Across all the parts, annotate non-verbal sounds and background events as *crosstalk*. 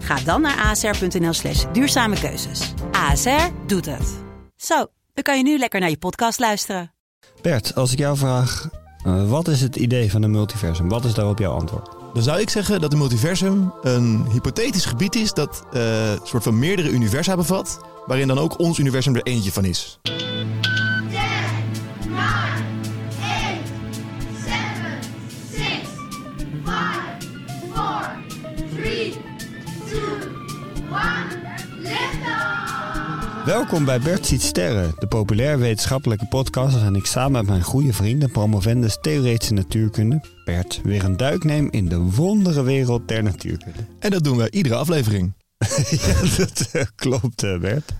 Ga dan naar asr.nl slash duurzame keuzes. ASR doet het. Zo, dan kan je nu lekker naar je podcast luisteren. Bert, als ik jou vraag, uh, wat is het idee van een multiversum? Wat is daarop jouw antwoord? Dan zou ik zeggen dat een multiversum een hypothetisch gebied is dat uh, een soort van meerdere universa bevat, waarin dan ook ons universum er eentje van is. Welkom bij Bert ziet sterren, de populair wetenschappelijke podcast waarin ik samen met mijn goede vrienden, promovendus theoretische natuurkunde, Bert, weer een duik neem in de wondere wereld der natuurkunde. En dat doen we iedere aflevering. *laughs* ja, dat uh, klopt uh, Bert.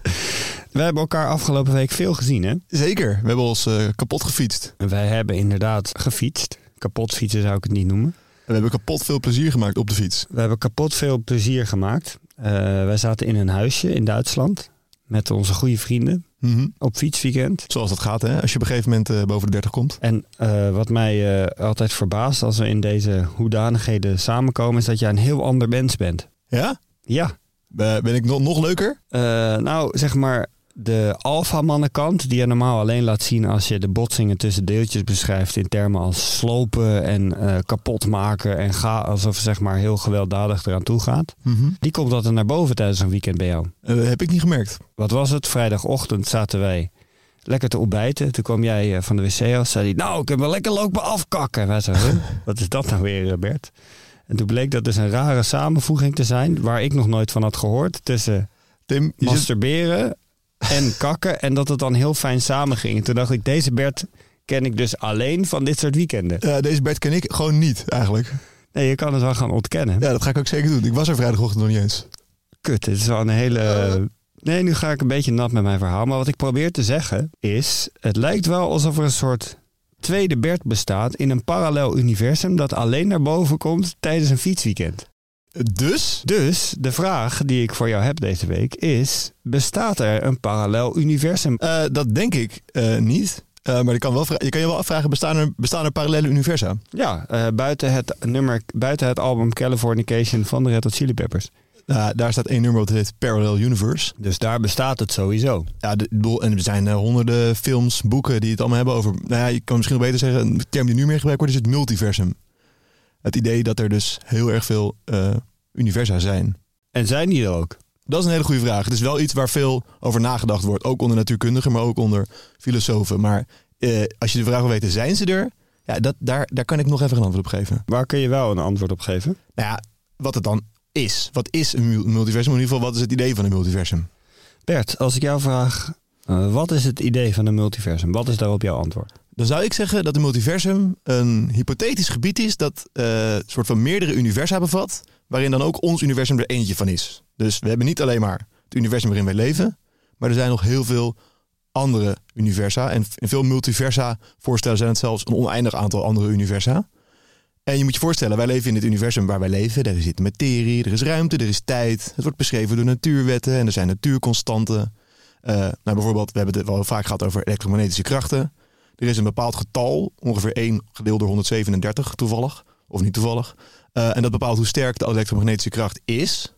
We hebben elkaar afgelopen week veel gezien hè? Zeker, we hebben ons uh, kapot gefietst. Wij hebben inderdaad gefietst. Kapot fietsen zou ik het niet noemen. En we hebben kapot veel plezier gemaakt op de fiets. We hebben kapot veel plezier gemaakt. wij zaten in een huisje in Duitsland met onze goede vrienden mm -hmm. op fietsweekend. Zoals dat gaat, hè? Als je op een gegeven moment uh, boven de 30 komt. En uh, wat mij uh, altijd verbaast als we in deze hoedanigheden samenkomen, is dat jij een heel ander mens bent. Ja? Ja. ben ik nog, nog leuker? nou, zeg maar, de alfamannenkant, die je normaal alleen laat zien als je de botsingen tussen deeltjes beschrijft in termen als slopen en uh, kapot maken en ga alsof zeg maar heel gewelddadig eraan toe gaat. Mm -hmm. Die komt altijd naar boven tijdens een weekend bij jou. Uh, heb ik niet gemerkt. Wat was het? Vrijdagochtend zaten wij lekker te ontbijten. Toen kwam jij uh, van de wc af. Zei hij, nou, ik heb wel lekker lopen afkakken. En wij zeiden, *laughs* wat is dat nou weer, Bert? En toen bleek dat dus een rare samenvoeging te zijn, waar ik nog nooit van had gehoord, tussen Tim, masturberen en kakken. En dat het dan heel fijn samenging. En toen dacht ik, deze Bert ken ik dus alleen van dit soort weekenden. Uh, deze Bert ken ik gewoon niet, eigenlijk. Nee, je kan het wel gaan ontkennen. Ja, dat ga ik ook zeker doen. Ik was er vrijdagochtend nog niet eens. Kut, het is wel een hele... Uh. Nee, nu ga ik een beetje nat met mijn verhaal. Maar wat ik probeer te zeggen is... Het lijkt wel alsof er een soort tweede Bert bestaat... in een parallel universum dat alleen naar boven komt tijdens een fietsweekend. Dus? Dus de vraag die ik voor jou heb deze week is: bestaat er een parallel universum? Uh, dat denk ik uh, niet. Uh, maar je kan, wel je kan je wel afvragen: bestaan er, bestaan er parallele universa? Ja, buiten, het nummer, buiten het album Californication van de Red Hot Chili Peppers. daar staat één nummer op dat heet Parallel Universe. Dus daar bestaat het sowieso. Ja, de, en er zijn honderden films, boeken die het allemaal hebben over. Nou ja, je kan misschien wel beter zeggen: een term die nu meer gebruikt wordt is het multiversum het idee dat er dus heel erg veel uh, universa zijn. En zijn die er ook? Dat is een hele goede vraag. Het is wel iets waar veel over nagedacht wordt. Ook onder natuurkundigen, maar ook onder filosofen. Maar uh, als je de vraag wil weten, zijn ze er? Ja, dat, daar, daar kan ik nog even een antwoord op geven. Waar kun je wel een antwoord op geven? Nou ja, wat het dan is. Wat is een multiversum? In ieder geval, wat is het idee van een multiversum? Bert, als ik jou vraag, uh, wat is het idee van een multiversum? Wat is daarop jouw antwoord? Dan zou ik zeggen dat een multiversum een hypothetisch gebied is dat een soort van meerdere universa bevat, waarin dan ook ons universum er eentje van is. Dus we hebben niet alleen maar het universum waarin wij leven, maar er zijn nog heel veel andere universa. En in veel multiversa voorstellen zijn het zelfs een oneindig aantal andere universa. En je moet je voorstellen, wij leven in het universum waar wij leven. Er zit materie, er is ruimte, er is tijd. Het wordt beschreven door natuurwetten en er zijn natuurconstanten. Uh, nou, bijvoorbeeld, we hebben het wel vaak gehad over elektromagnetische krachten. Er is een bepaald getal, ongeveer 1 gedeeld door 137 toevallig, of niet toevallig. Uh, en dat bepaalt hoe sterk de elektromagnetische kracht is.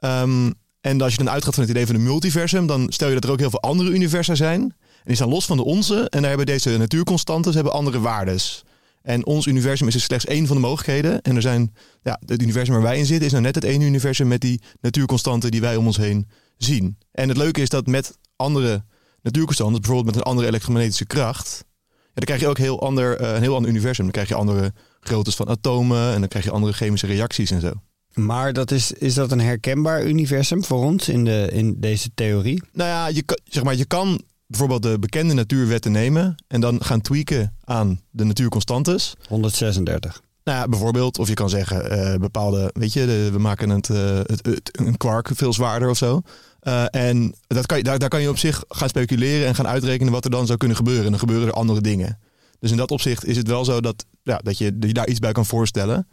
Um, en als je dan uitgaat van het idee van een multiversum, dan stel je dat er ook heel veel andere universa zijn. En die staan los van de onze. En daar hebben deze natuurconstanten hebben andere waardes. En ons universum is dus slechts één van de mogelijkheden. En er zijn, ja, het universum waar wij in zitten is nou net het ene universum met die natuurconstanten die wij om ons heen zien. En het leuke is dat met andere natuurconstanten, bijvoorbeeld met een andere elektromagnetische kracht, ja, dan krijg je ook heel ander, eh, een heel ander universum. Dan krijg je andere groottes van atomen en dan krijg je andere chemische reacties en zo. Maar dat is, is dat een herkenbaar universum voor ons in, de, in deze theorie? Nou ja, je, kan- zeg maar, je kan bijvoorbeeld de bekende natuurwetten nemen en dan gaan tweaken aan de natuurconstantes. 136. Nou ja, bijvoorbeeld, of je kan zeggen eh, bepaalde, weet je, de- we maken het, eh, het, het- een kwark veel zwaarder of zo. Eh, en dat kan daar, kan je op zich gaan speculeren en gaan uitrekenen wat er dan zou kunnen gebeuren. En dan gebeuren er andere dingen. Dus in dat opzicht is het wel zo dat, ja, dat, je, je daar iets bij kan voorstellen.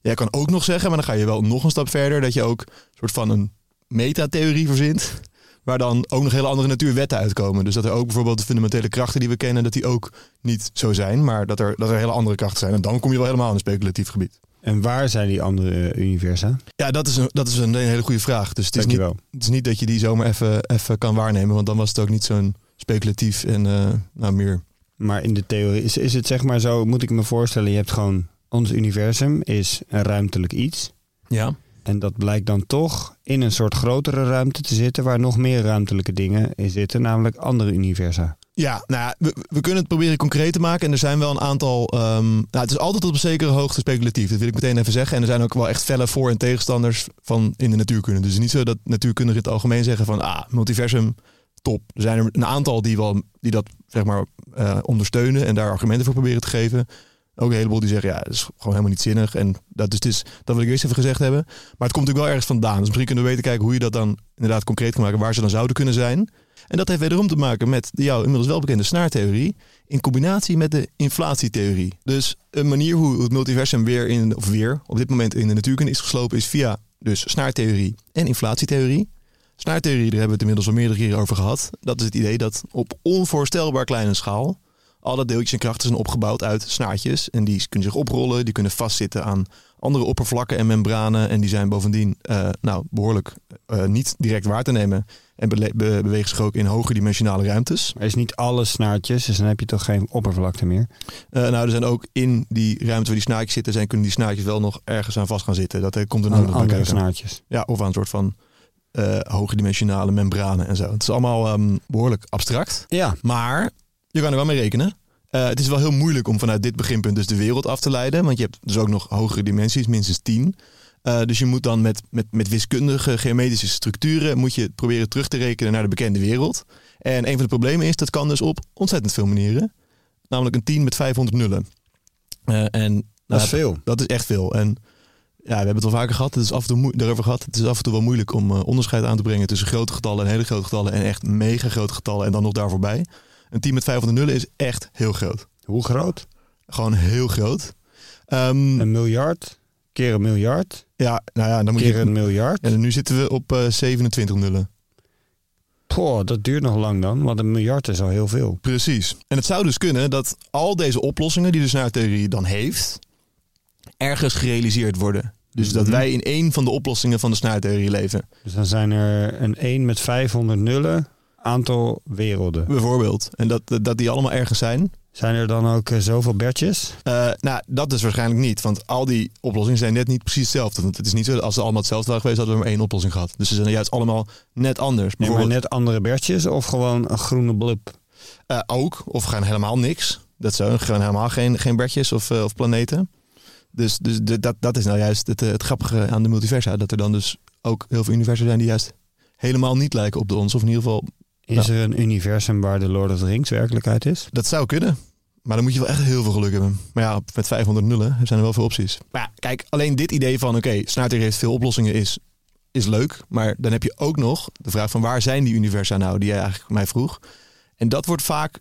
Jij kan ook nog zeggen, maar dan ga je wel nog een stap verder, dat je ook een soort van een metatheorie verzint. Waar dan ook nog hele andere natuurwetten uitkomen. Dus dat er ook bijvoorbeeld de fundamentele krachten die we kennen, dat die ook niet zo zijn. Maar dat er, dat er hele andere krachten zijn. En dan kom je wel helemaal in een speculatief gebied. En waar zijn die andere eh, universa? Ja, dat is een, dat is een hele goede vraag. Dus het is, niet, het is niet dat je die zomaar even, even kan waarnemen. Want dan was het ook niet zo'n speculatief en eh, nou meer. Maar in de theorie is, is het zeg maar zo, moet ik me voorstellen, je hebt gewoon, ons universum is een ruimtelijk iets. Ja. En dat blijkt dan toch in een soort grotere ruimte te zitten waar nog meer ruimtelijke dingen in zitten, namelijk andere universa. Ja, nou ja, we, kunnen het proberen concreet te maken. En er zijn wel een aantal. ehm, nou, het is altijd op een zekere hoogte speculatief. Dat wil ik meteen even zeggen. En er zijn ook wel echt felle voor- en tegenstanders van in de natuurkunde. Dus niet zo dat natuurkundigen in het algemeen zeggen van ah, multiversum, top. Er zijn er een aantal die, wel, die dat zeg maar eh, ondersteunen en daar argumenten voor proberen te geven. Ook een heleboel die zeggen, ja, dat is gewoon helemaal niet zinnig. En dat, dus is, dat wil ik eerst even gezegd hebben. Maar het komt natuurlijk wel ergens vandaan. Dus misschien kunnen we weten kijken hoe je dat dan inderdaad concreet kan maken. Waar ze dan zouden kunnen zijn. En dat heeft wederom te maken met de jou inmiddels wel bekende snaartheorie. In combinatie met de inflatietheorie. Dus een manier hoe het multiversum weer in, of weer op dit moment in de natuurkunde is geslopen, is via dus snaartheorie en inflatietheorie. Snaartheorie, daar hebben we het inmiddels al meerdere keren over gehad. Dat is het idee dat op onvoorstelbaar kleine schaal alle deeltjes en krachten zijn opgebouwd uit snaartjes. En die kunnen zich oprollen, die kunnen vastzitten aan andere oppervlakken en membranen. En die zijn bovendien eh, nou, behoorlijk eh, niet direct waar te nemen. En be- bewegen zich ook in hogerdimensionale ruimtes. Er is niet alle snaartjes, dus dan heb je toch geen oppervlakte meer. Eh, nou, er zijn ook in die ruimte waar die snaartjes zitten, zijn, kunnen die snaartjes wel nog ergens aan vast gaan zitten. Dat komt er nog bij kijken. snaartjes. Ja, of aan een soort van eh hoogdimensionale membranen en zo. Het is allemaal ehm, behoorlijk abstract. Ja, Maar je kan er wel mee rekenen. Eh, het is wel heel moeilijk om vanuit dit beginpunt dus de wereld af te leiden. Want je hebt dus ook nog hogere dimensies, minstens 10. Eh, dus je moet dan met, met, met wiskundige geometrische structuren... moet je proberen terug te rekenen naar de bekende wereld. En een van de problemen is, dat kan dus op ontzettend veel manieren. Namelijk een 10 met 500 nullen. Eh, en dat nou, is veel. dat is echt veel. En ja, we hebben het al vaker gehad. Het is af en toe daarover gehad. Het is af en toe wel moeilijk om onderscheid aan te brengen tussen grote getallen en hele grote getallen en echt mega grote getallen en dan nog daar voorbij. Een team met 500 nullen is echt heel groot. Hoe groot? Gewoon heel groot. Ehm, Een miljard keer een miljard ja, nou ja, dan moet keer je. een miljard. En nu zitten we op eh, 27 nullen. Poh, dat duurt nog lang dan, want een miljard is al heel veel. Precies. En het zou dus kunnen dat al deze oplossingen die de snaartheorie dan heeft, ergens gerealiseerd worden. Dus dat Mhm. wij in één van de oplossingen van de snaartheorie leven. Dus dan zijn er een 1 met 500 nullen aantal werelden. Bijvoorbeeld. En dat, dat die allemaal ergens zijn. Zijn er dan ook eh, zoveel Bertjes? Eh, nou, dat is waarschijnlijk niet. Want al die oplossingen zijn net niet precies hetzelfde. Want het is niet zo dat als ze allemaal hetzelfde waren geweest, hadden we maar één oplossing gehad. Dus ze zijn juist allemaal net anders. Nee, maar net andere Bertjes of gewoon een groene blub? eh, ook, of gaan helemaal niks. Dat zo, gaan helemaal geen, geen bertjes of, of planeten. Dus, dus de- dat, dat is nou juist het, het grappige aan de multiversa. Dat er dan dus ook heel veel universen zijn die juist helemaal niet lijken op de ons. Of in ieder geval, Is er een universum waar de Lord of the Rings werkelijkheid is? dat zou kunnen. Maar dan moet je wel echt heel veel geluk hebben. Maar ja, met 500 nullen zijn er wel veel opties. Maar ja, kijk, alleen dit idee van... oké, snaartheorie heeft veel oplossingen is, is leuk. Maar dan heb je ook nog de vraag van... waar zijn die universa nou, die jij eigenlijk mij vroeg? En dat wordt vaak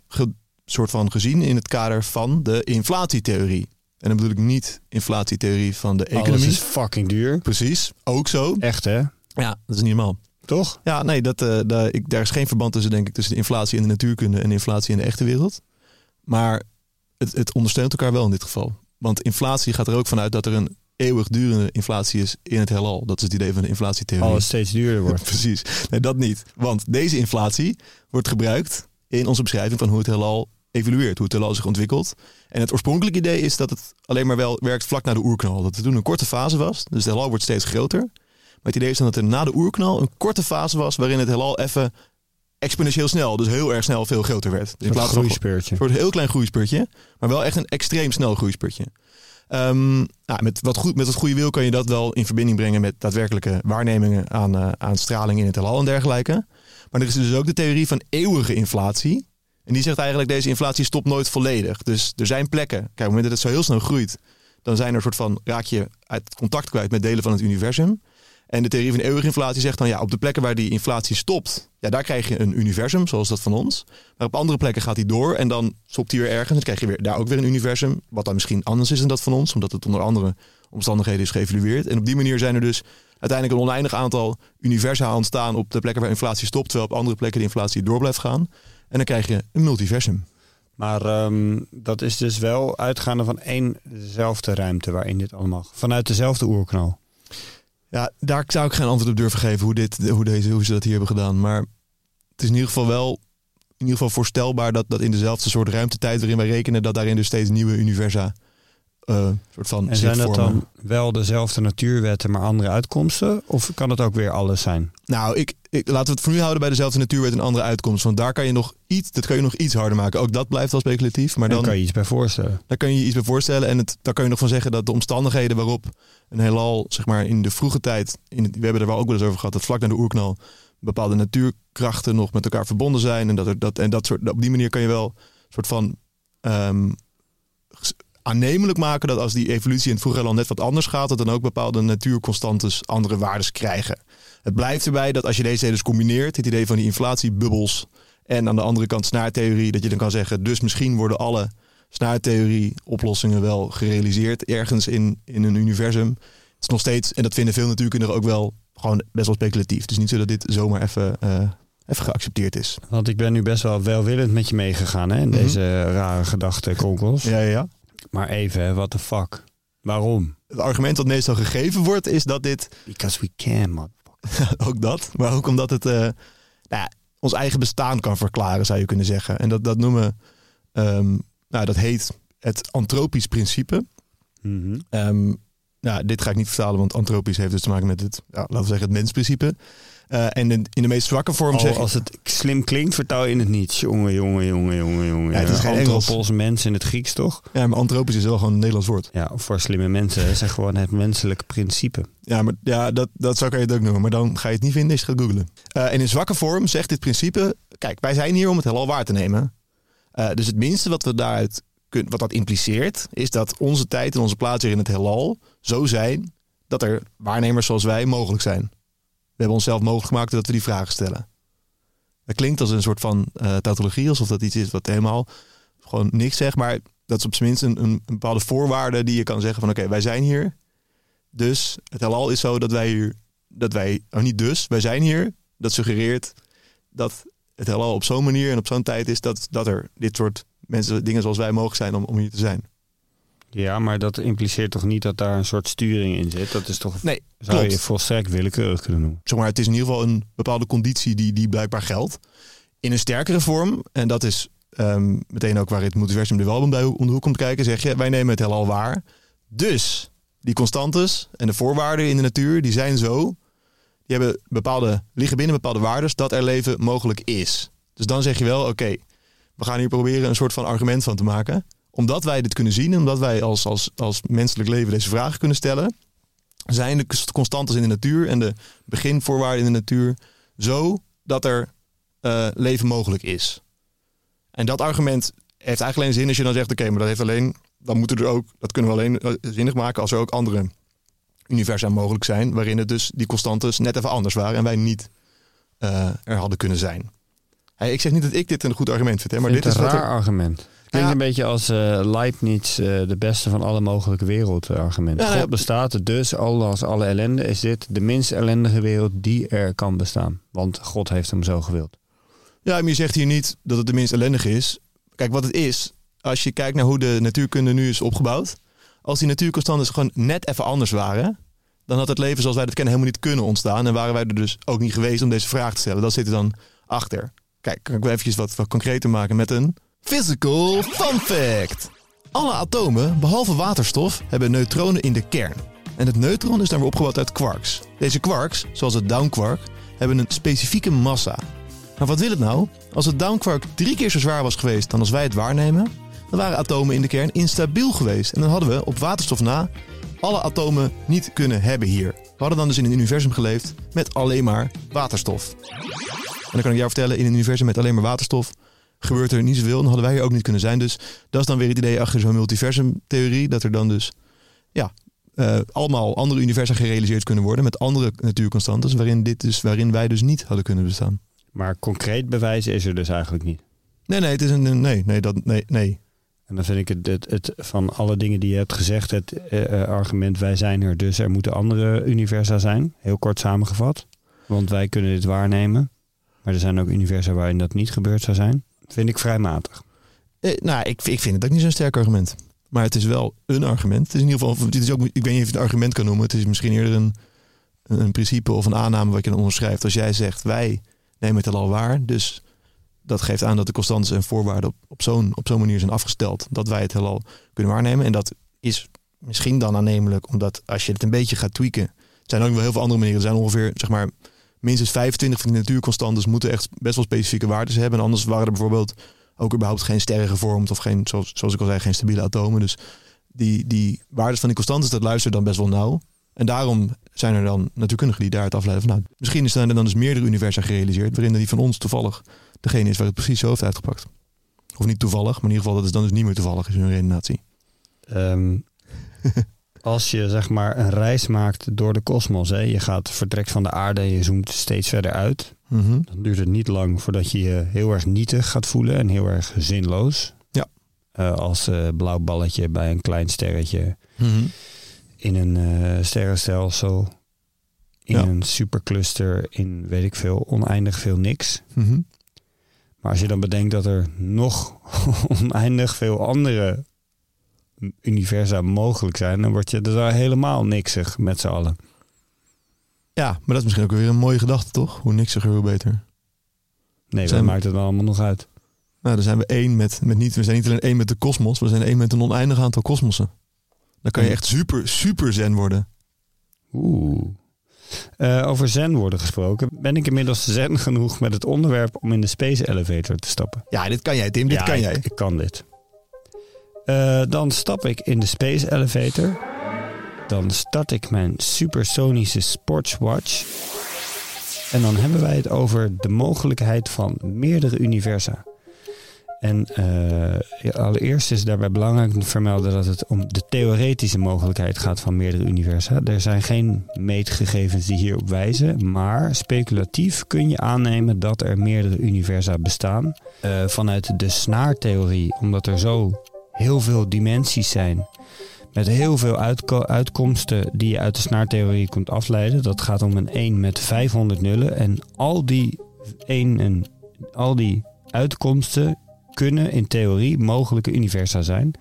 soort van gezien in het kader van de inflatietheorie. En dan bedoel ik niet inflatietheorie van de Alles economie. is fucking duur. Precies, ook zo. Echt hè? Ja, dat is niet normaal. Toch? Ja, nee, dat, eh, daar, ik, daar is geen verband tussen, denk ik, tussen de inflatie in de natuurkunde en de inflatie in de echte wereld. Maar het, het ondersteunt elkaar wel in dit geval. Want inflatie gaat er ook vanuit dat er een eeuwigdurende inflatie is in het heelal. Dat is het idee van de inflatietheorie. Alles steeds duurder wordt. *laughs* Precies. Nee, dat niet. Want deze inflatie wordt gebruikt in onze beschrijving van hoe het heelal evolueert, hoe het heelal zich ontwikkelt. En het oorspronkelijke idee is dat het alleen maar wel werkt vlak na de oerknal. Dat het toen een korte fase was, dus het heelal wordt steeds groter. Maar het idee is dan dat er na de oerknal een korte fase was waarin het heelal even exponentieel snel, dus heel erg snel veel groter werd. Dus Een groeispeurtje. een soort heel klein groeispurtje, maar wel echt een extreem snel groeispurtje. Ehm, nou, met, wat goed, met wat goede wil kan je dat wel in verbinding brengen met daadwerkelijke waarnemingen aan, eh, aan straling in het heelal en dergelijke. Maar er is dus ook de theorie van eeuwige inflatie. En die zegt eigenlijk deze inflatie stopt nooit volledig. Dus er zijn plekken, kijk op het moment dat het zo heel snel groeit, dan zijn er een soort van, raak je uit contact kwijt met delen van het universum. En de theorie van eeuwige inflatie zegt dan ja, op de plekken waar die inflatie stopt, ja, daar krijg je een universum, zoals dat van ons. Maar op andere plekken gaat die door en dan stopt hij weer ergens. Dan krijg je weer, daar ook weer een universum, wat dan misschien anders is dan dat van ons, omdat het onder andere omstandigheden is geëvalueerd. En op die manier zijn er dus uiteindelijk een oneindig aantal universa ontstaan op de plekken waar inflatie stopt, terwijl op andere plekken de inflatie door blijft gaan. En dan krijg je een multiversum. Maar ehm, dat is dus wel uitgaande van één dezelfde ruimte waarin dit allemaal... Vanuit dezelfde oerknal. Ja, daar zou ik geen antwoord op durven geven hoe, dit, hoe, deze, hoe ze dat hier hebben gedaan. Maar het is in ieder geval wel in ieder geval voorstelbaar dat, dat in dezelfde soort ruimtetijd waarin wij rekenen, dat daarin dus steeds nieuwe universa eh, soort van En zijn dat dan wel dezelfde natuurwetten, maar andere uitkomsten? Of kan het ook weer alles zijn? Nou, ik, ik, laten we het voor nu houden bij dezelfde natuurwet en andere uitkomst. Want daar kan je nog iets, dat kan je nog iets harder maken. Ook dat blijft wel speculatief. Maar Daar dan, kan je iets bij voorstellen. daar kan je iets bij voorstellen. En het, daar kan je nog van zeggen dat de omstandigheden waarop een heelal, zeg maar in de vroege tijd, in het, we hebben er wel ook wel eens over gehad, dat vlak na de oerknal bepaalde natuurkrachten nog met elkaar verbonden zijn. En dat, er, dat, en dat soort, op die manier kan je wel een soort van ehm, aannemelijk maken dat als die evolutie in het vroege heelal net wat anders gaat, dat dan ook bepaalde natuurconstantes andere waardes krijgen. Het blijft erbij dat als je deze dus combineert, het idee van die inflatiebubbels en aan de andere kant snaartheorie, dat je dan kan zeggen, dus misschien worden alle snaartheorie oplossingen wel gerealiseerd ergens in, in een universum. Het is nog steeds, en dat vinden veel natuurkundigen ook wel, gewoon best wel speculatief. Het is niet zo dat dit zomaar even, eh, even geaccepteerd is. Want ik ben nu best wel welwillend met je meegegaan hè, in Mhm. deze rare gedachtekonkels. Ja, ja, ja. Maar even, what the fuck? Waarom? Het argument dat meestal gegeven wordt, is dat dit Because we can, man. *laughs* ook dat, maar ook omdat het eh, nou ja, ons eigen bestaan kan verklaren, zou je kunnen zeggen. En dat, dat noemen, ehm, nou, dat heet het antropisch principe. Mhm. Ehm, nou, dit ga ik niet vertalen, want antropisch heeft dus te maken met het, ja, laten we zeggen, het mensprincipe. Eh, en in, in de meest zwakke vorm Oh, zeg als het slim klinkt, vertaal je het niet. Jongen, jongen, jongen, jongen, jongen. Ja, het is geen Engels. Anthropos, mens in het Grieks, toch? ja, maar antropisch is wel gewoon een Nederlands woord. Ja, voor slimme mensen is het gewoon het menselijke principe. Ja, maar ja, dat, dat zou je het ook noemen. Maar dan ga je het niet vinden als je gaat googlen. Eh, en in zwakke vorm zegt dit principe... Kijk, wij zijn hier om het heelal waar te nemen. Eh, dus het minste wat we daaruit kun, wat dat impliceert... is dat onze tijd en onze plaats hier in het heelal zo zijn... dat er waarnemers zoals wij mogelijk zijn. We hebben onszelf mogelijk gemaakt dat we die vragen stellen. Dat klinkt als een soort van eh tautologie... alsof dat iets is wat helemaal gewoon niks zegt. Maar dat is op zijn minst een, bepaalde voorwaarde... die je kan zeggen van oké, wij zijn hier... Dus het heelal is zo dat wij hier, dat wij, oh niet dus, wij zijn hier. Dat suggereert dat het heelal op zo'n manier en op zo'n tijd is dat, dat er dit soort mensen, dingen zoals wij mogelijk zijn om, om hier te zijn. Ja, maar dat impliceert toch niet dat daar een soort sturing in zit? Dat is toch, Nee, zou je volstrekt willekeurig kunnen noemen. Zeg maar, het is in ieder geval een bepaalde conditie die, die blijkbaar geldt. In een sterkere vorm, en dat is ehm, meteen ook waar het multiversum er wel om de om de hoek komt kijken, zeg je, wij nemen het heelal waar. Dus die constantes en de voorwaarden in de natuur, die zijn zo, die hebben bepaalde, liggen binnen bepaalde waarden dat er leven mogelijk is. Dus dan zeg je wel, oké, we gaan hier proberen een soort van argument van te maken. Omdat wij dit kunnen zien, en omdat wij als, als, als menselijk leven deze vragen kunnen stellen, zijn de constantes in de natuur en de beginvoorwaarden in de natuur zo dat er eh, leven mogelijk is. En dat argument heeft eigenlijk alleen zin als je dan zegt: oké, maar dat heeft alleen, dan moeten er ook, dat kunnen we alleen eh, zinnig maken als er ook andere universa mogelijk zijn, waarin het dus die constantes net even anders waren en wij niet eh, er hadden kunnen zijn. Hey, ik zeg niet dat ik dit een goed argument vind, hè, maar dit is een wat raar er, argument. Klinkt een beetje als eh Leibniz, eh, de beste van alle mogelijke wereld argument. Ja, God bestaat, dus als alle ellende is dit de minst ellendige wereld die er kan bestaan. Want God heeft hem zo gewild. Ja, maar je zegt hier niet dat het de minst ellendige is. Kijk, wat het is, als je kijkt naar hoe de natuurkunde nu is opgebouwd. Als die natuurconstanten gewoon net even anders waren, dan had het leven zoals wij dat kennen helemaal niet kunnen ontstaan. En waren wij er dus ook niet geweest om deze vraag te stellen. Dat zit er dan achter. Kijk, kan ik wel eventjes wat, wat concreter maken met een physical fun fact. Alle atomen, behalve waterstof, hebben neutronen in de kern. En het neutron is dan weer opgebouwd uit quarks. Deze quarks, zoals het downquark, hebben een specifieke massa. Maar wat wil het nou? Als het downquark drie keer zo zwaar was geweest dan als wij het waarnemen, dan waren atomen in de kern instabiel geweest. En dan hadden we op waterstof na alle atomen niet kunnen hebben hier. We hadden dan dus in een universum geleefd met alleen maar waterstof. En dan kan ik jou vertellen, in een universum met alleen maar waterstof gebeurt er niet zoveel. Dan hadden wij hier ook niet kunnen zijn. Dus dat is dan weer het idee achter zo'n multiversum-theorie. Dat er dan dus ja, uh, allemaal andere universa gerealiseerd kunnen worden met andere natuurconstantes, waarin, dit dus, waarin wij dus niet hadden kunnen bestaan. Maar concreet bewijs is er dus eigenlijk niet. Nee, nee, het is een nee, nee, dat, nee, nee. En dan vind ik het, het, het van alle dingen die je hebt gezegd, het uh, argument wij zijn er, dus er moeten andere universa zijn. Heel kort samengevat. Want wij kunnen dit waarnemen. Maar er zijn ook universa waarin dat niet gebeurd zou zijn. Vind ik vrij matig. Eh, nou, ik, ik vind het ook niet zo'n sterk argument. Maar het is wel een argument. Het is in ieder geval, dit is ook, ik weet niet of je het argument kan noemen. Het is misschien eerder een, een principe of een aanname wat je dan onderschrijft. Als jij zegt, wij nemen het al waar. Dus dat geeft aan dat de constantes en voorwaarden op, op zo'n manier zijn afgesteld. Dat wij het heelal kunnen waarnemen. En dat is misschien dan aannemelijk, omdat als je het een beetje gaat tweaken. Er zijn ook wel heel veel andere manieren. Er zijn ongeveer, zeg maar, minstens 25 van die natuurconstantes moeten echt best wel specifieke waarden hebben. En anders waren er bijvoorbeeld ook überhaupt geen sterren gevormd of geen, zoals, zoals ik al zei, geen stabiele atomen. Dus die, die waardes van die constantes, dat luistert dan best wel nauw. En daarom zijn er dan natuurkundigen die daaruit afleiden van, nou, misschien zijn er dan dus meerdere universa gerealiseerd, waarin die van ons toevallig degene is waar het precies zo heeft uitgepakt. Of niet toevallig, maar in ieder geval dat is dan dus niet meer toevallig is hun redenatie. Um, *laughs* als je zeg maar een reis maakt door de kosmos, je gaat vertrekt van de aarde en je zoomt steeds verder uit, Mhm. dan duurt het niet lang voordat je je heel erg nietig gaat voelen en heel erg zinloos. Ja. Uh, als uh, blauw balletje bij een klein sterretje Mhm. in een uh, sterrenstelsel, in Ja. een supercluster, in weet ik veel, oneindig veel niks. Mhm. Maar als je dan bedenkt dat er nog *laughs* oneindig veel andere universa mogelijk zijn, dan word je er daar helemaal niksig met z'n allen. Ja, maar dat is misschien ook weer een mooie gedachte, toch? Hoe niksiger, hoe beter. Nee, Zijn- wat maakt het dan allemaal nog uit? Nou, dan zijn we één met, met niet, we zijn niet alleen één met de kosmos, we zijn één met een oneindig aantal kosmossen. Dan kan je echt super, super zen worden. Oeh. Eh, over zen worden gesproken. Ben ik inmiddels zen genoeg met het onderwerp om in de space elevator te stappen? Ja, dit kan jij, Tim, dit Ja, kan ik- jij. Ik, kan dit. Eh, dan stap ik in de space elevator. Dan start ik mijn supersonische sportswatch. En dan hebben wij het over de mogelijkheid van meerdere universa. En eh, allereerst is daarbij belangrijk te vermelden dat het om de theoretische mogelijkheid gaat van meerdere universa. Er zijn geen meetgegevens die hierop wijzen, maar speculatief kun je aannemen dat er meerdere universa bestaan. Eh, vanuit de snaartheorie, omdat er zo heel veel dimensies zijn. Met heel veel uitko- uitkomsten die je uit de snaartheorie kunt afleiden. Dat gaat om een 1 met 500 nullen. En al die, 1 en, al die uitkomsten kunnen in theorie mogelijke universa zijn.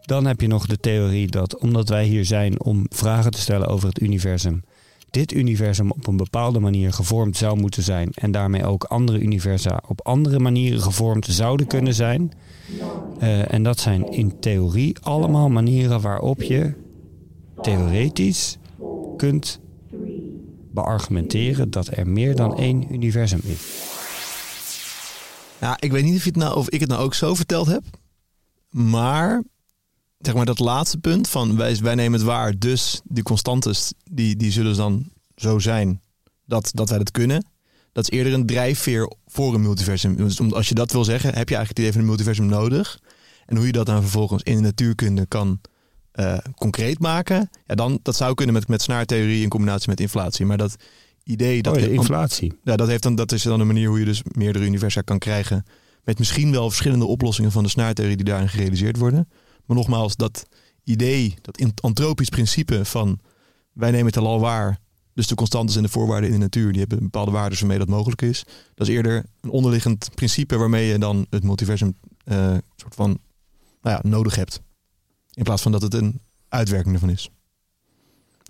Dan heb je nog de theorie dat omdat wij hier zijn om vragen te stellen over het universum, dit universum op een bepaalde manier gevormd zou moeten zijn en daarmee ook andere universa op andere manieren gevormd zouden kunnen zijn. Eh, en dat zijn in theorie allemaal manieren waarop je theoretisch kunt beargumenteren dat er meer dan één universum is. Ja, ik weet niet of, het nou, of ik het nou ook zo verteld heb. Maar, zeg maar dat laatste punt van wij, wij nemen het waar. Dus die constantes, die, die zullen dan zo zijn dat, dat wij dat kunnen. Dat is eerder een drijfveer voor een multiversum. Dus als je dat wil zeggen, heb je eigenlijk het idee van een multiversum nodig. En hoe je dat dan vervolgens in de natuurkunde kan eh, concreet maken. Ja, dan, dat zou kunnen met, met snaartheorie in combinatie met inflatie. Maar dat idee dat Oh, de inflatie. ja, dat, heeft dan, dat is dan een manier hoe je dus meerdere universa kan krijgen. Met misschien wel verschillende oplossingen van de snaartheorie die daarin gerealiseerd worden. Maar nogmaals, dat idee, dat antropisch principe van wij nemen het al waar. Dus de constantes en de voorwaarden in de natuur, die hebben bepaalde waarden waarmee dat mogelijk is. Dat is eerder een onderliggend principe waarmee je dan het multiversum eh, soort van nou ja, nodig hebt. In plaats van dat het een uitwerking ervan is.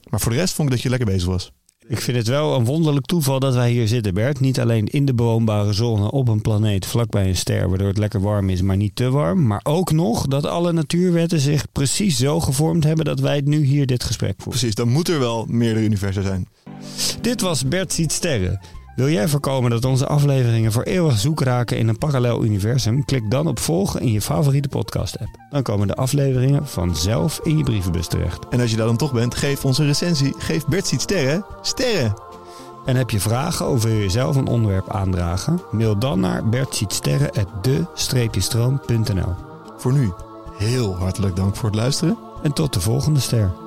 Maar voor de rest vond ik dat je lekker bezig was. Ik vind het wel een wonderlijk toeval dat wij hier zitten, Bert. Niet alleen in de bewoonbare zone op een planeet vlakbij een ster, waardoor het lekker warm is, maar niet te warm. Maar ook nog dat alle natuurwetten zich precies zo gevormd hebben dat wij nu hier dit gesprek voeren. Precies, dan moet er wel meerdere universa zijn. Dit was Bert ziet sterren. Wil jij voorkomen dat onze afleveringen voor eeuwig zoek raken in een parallel universum? Klik dan op volgen in je favoriete podcast-app. Dan komen de afleveringen vanzelf in je brievenbus terecht. En als je daar dan toch bent, geef ons een recensie. Geef Bert ziet sterren. Sterren! En heb je vragen of wil je zelf een onderwerp aandragen? Mail dan naar bertzietsterren.de-stroom.nl Voor nu, heel hartelijk dank voor het luisteren. En tot de volgende ster.